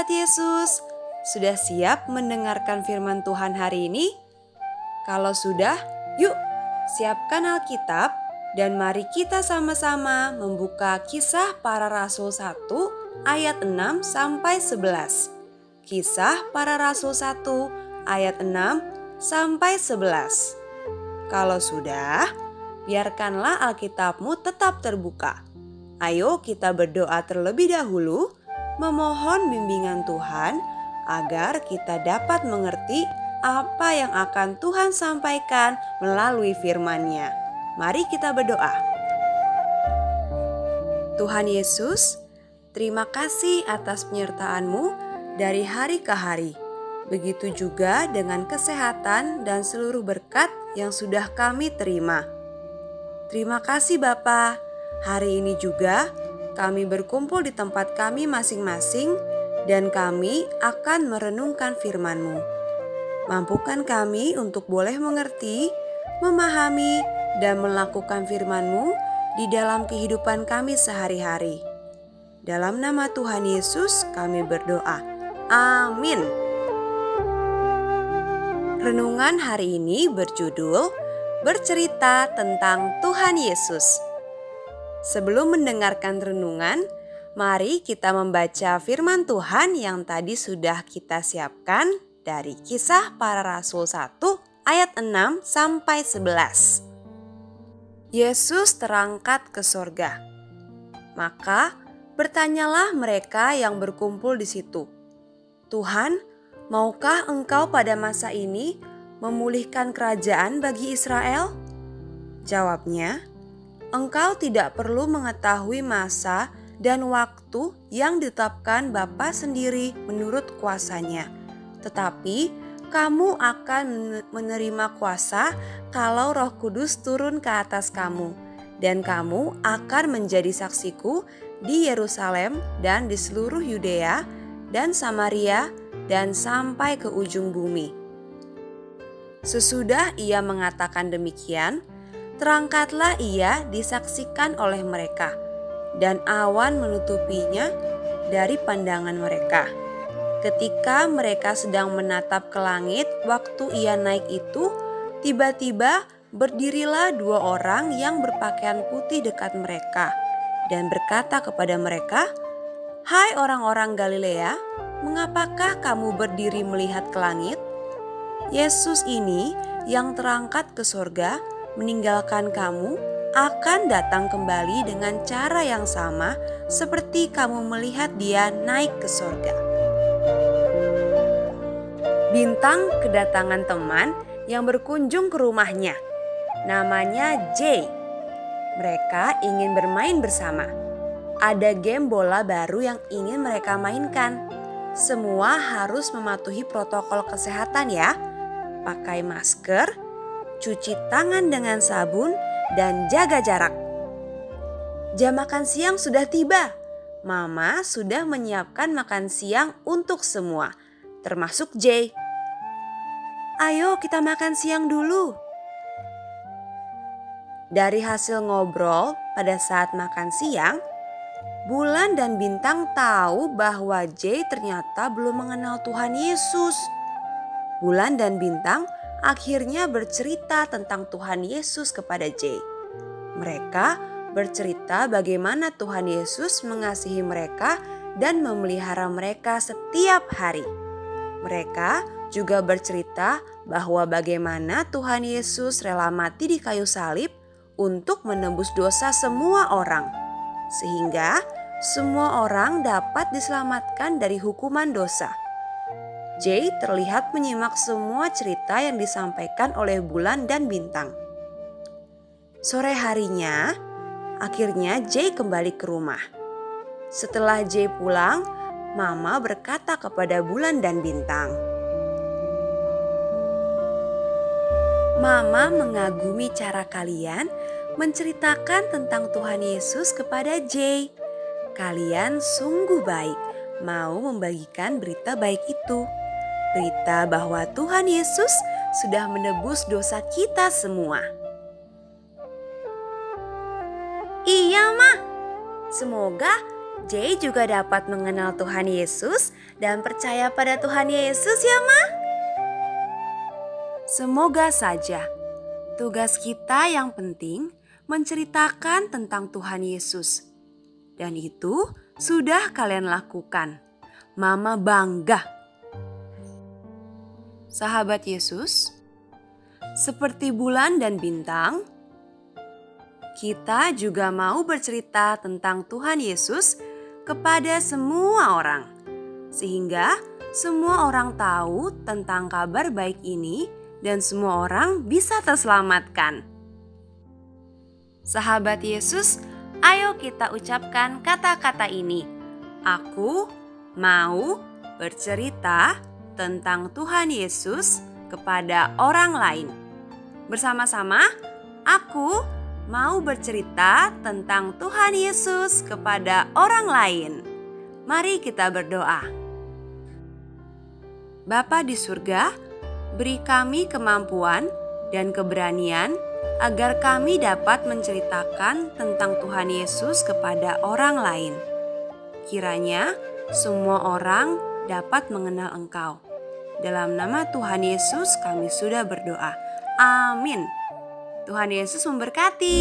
Sahabat Yesus, sudah siap mendengarkan firman Tuhan hari ini? Kalau sudah, yuk siapkan Alkitab dan mari kita sama-sama membuka kisah para rasul 1 ayat 6 sampai 11. Kisah para rasul 1 ayat 6 sampai 11. Kalau sudah, biarkanlah Alkitabmu tetap terbuka. Ayo kita berdoa terlebih dahulu, memohon bimbingan Tuhan agar kita dapat mengerti apa yang akan Tuhan sampaikan melalui firman-Nya. Mari kita berdoa. Tuhan Yesus, terima kasih atas penyertaan-Mu dari hari ke hari. Begitu juga dengan kesehatan dan seluruh berkat yang sudah kami terima. Terima kasih Bapa. Hari ini juga kami berkumpul di tempat kami masing-masing dan kami akan merenungkan firman-Mu. Mampukan kami untuk boleh mengerti, memahami, dan melakukan firman-Mu di dalam kehidupan kami sehari-hari. Dalam nama Tuhan Yesus kami berdoa. Amin. Renungan hari ini berjudul Bercerita tentang Tuhan Yesus. Sebelum mendengarkan renungan, mari kita membaca firman Tuhan yang tadi sudah kita siapkan dari Kisah Para Rasul 1 ayat 6 sampai 11. Yesus terangkat ke sorga. Maka bertanyalah mereka yang berkumpul di situ. Tuhan, Maukah engkau pada masa ini memulihkan kerajaan bagi Israel? Jawabnya, engkau tidak perlu mengetahui masa dan waktu yang ditetapkan Bapa sendiri menurut kuasanya. Tetapi kamu akan menerima kuasa kalau roh kudus turun ke atas kamu. Dan kamu akan menjadi saksiku di Yerusalem dan di seluruh Yudea dan Samaria dan sampai ke ujung bumi. Sesudah ia mengatakan demikian, terangkatlah ia disaksikan oleh mereka, dan awan menutupinya dari pandangan mereka. Ketika mereka sedang menatap ke langit, waktu ia naik itu, tiba-tiba berdirilah dua orang yang berpakaian putih dekat mereka, dan berkata kepada mereka, "Hai orang-orang Galilea, mengapakah kamu berdiri melihat ke langit? Yesus ini yang terangkat ke sorga meninggalkan kamu akan datang kembali dengan cara yang sama seperti kamu melihat dia naik ke sorga. Bintang kedatangan teman yang berkunjung ke rumahnya. Namanya Jay. Mereka ingin bermain bersama. Ada game bola baru yang ingin mereka mainkan semua harus mematuhi protokol kesehatan ya. Pakai masker, cuci tangan dengan sabun, dan jaga jarak. Jam makan siang sudah tiba. Mama sudah menyiapkan makan siang untuk semua, termasuk Jay. Ayo kita makan siang dulu. Dari hasil ngobrol pada saat makan siang, Bulan dan Bintang tahu bahwa Jay ternyata belum mengenal Tuhan Yesus. Bulan dan Bintang akhirnya bercerita tentang Tuhan Yesus kepada Jay. Mereka bercerita bagaimana Tuhan Yesus mengasihi mereka dan memelihara mereka setiap hari. Mereka juga bercerita bahwa bagaimana Tuhan Yesus rela mati di kayu salib untuk menembus dosa semua orang sehingga semua orang dapat diselamatkan dari hukuman dosa. Jay terlihat menyimak semua cerita yang disampaikan oleh bulan dan bintang. Sore harinya, akhirnya Jay kembali ke rumah. Setelah Jay pulang, Mama berkata kepada bulan dan bintang, Mama mengagumi cara kalian menceritakan tentang Tuhan Yesus kepada Jay. Kalian sungguh baik mau membagikan berita baik itu. Berita bahwa Tuhan Yesus sudah menebus dosa kita semua. Iya, Ma. Semoga Jay juga dapat mengenal Tuhan Yesus dan percaya pada Tuhan Yesus ya, Ma? Semoga saja tugas kita yang penting menceritakan tentang Tuhan Yesus. Dan itu sudah kalian lakukan. Mama bangga. Sahabat Yesus, seperti bulan dan bintang, kita juga mau bercerita tentang Tuhan Yesus kepada semua orang, sehingga semua orang tahu tentang kabar baik ini, dan semua orang bisa terselamatkan. Sahabat Yesus, ayo kita ucapkan kata-kata ini: "Aku mau bercerita tentang Tuhan Yesus kepada orang lain." Bersama-sama, aku mau bercerita tentang Tuhan Yesus kepada orang lain. Mari kita berdoa. Bapa di surga, beri kami kemampuan dan keberanian agar kami dapat menceritakan tentang Tuhan Yesus kepada orang lain. Kiranya semua orang dapat mengenal Engkau. Dalam nama Tuhan Yesus, kami sudah berdoa. Amin. Tuhan Yesus memberkati.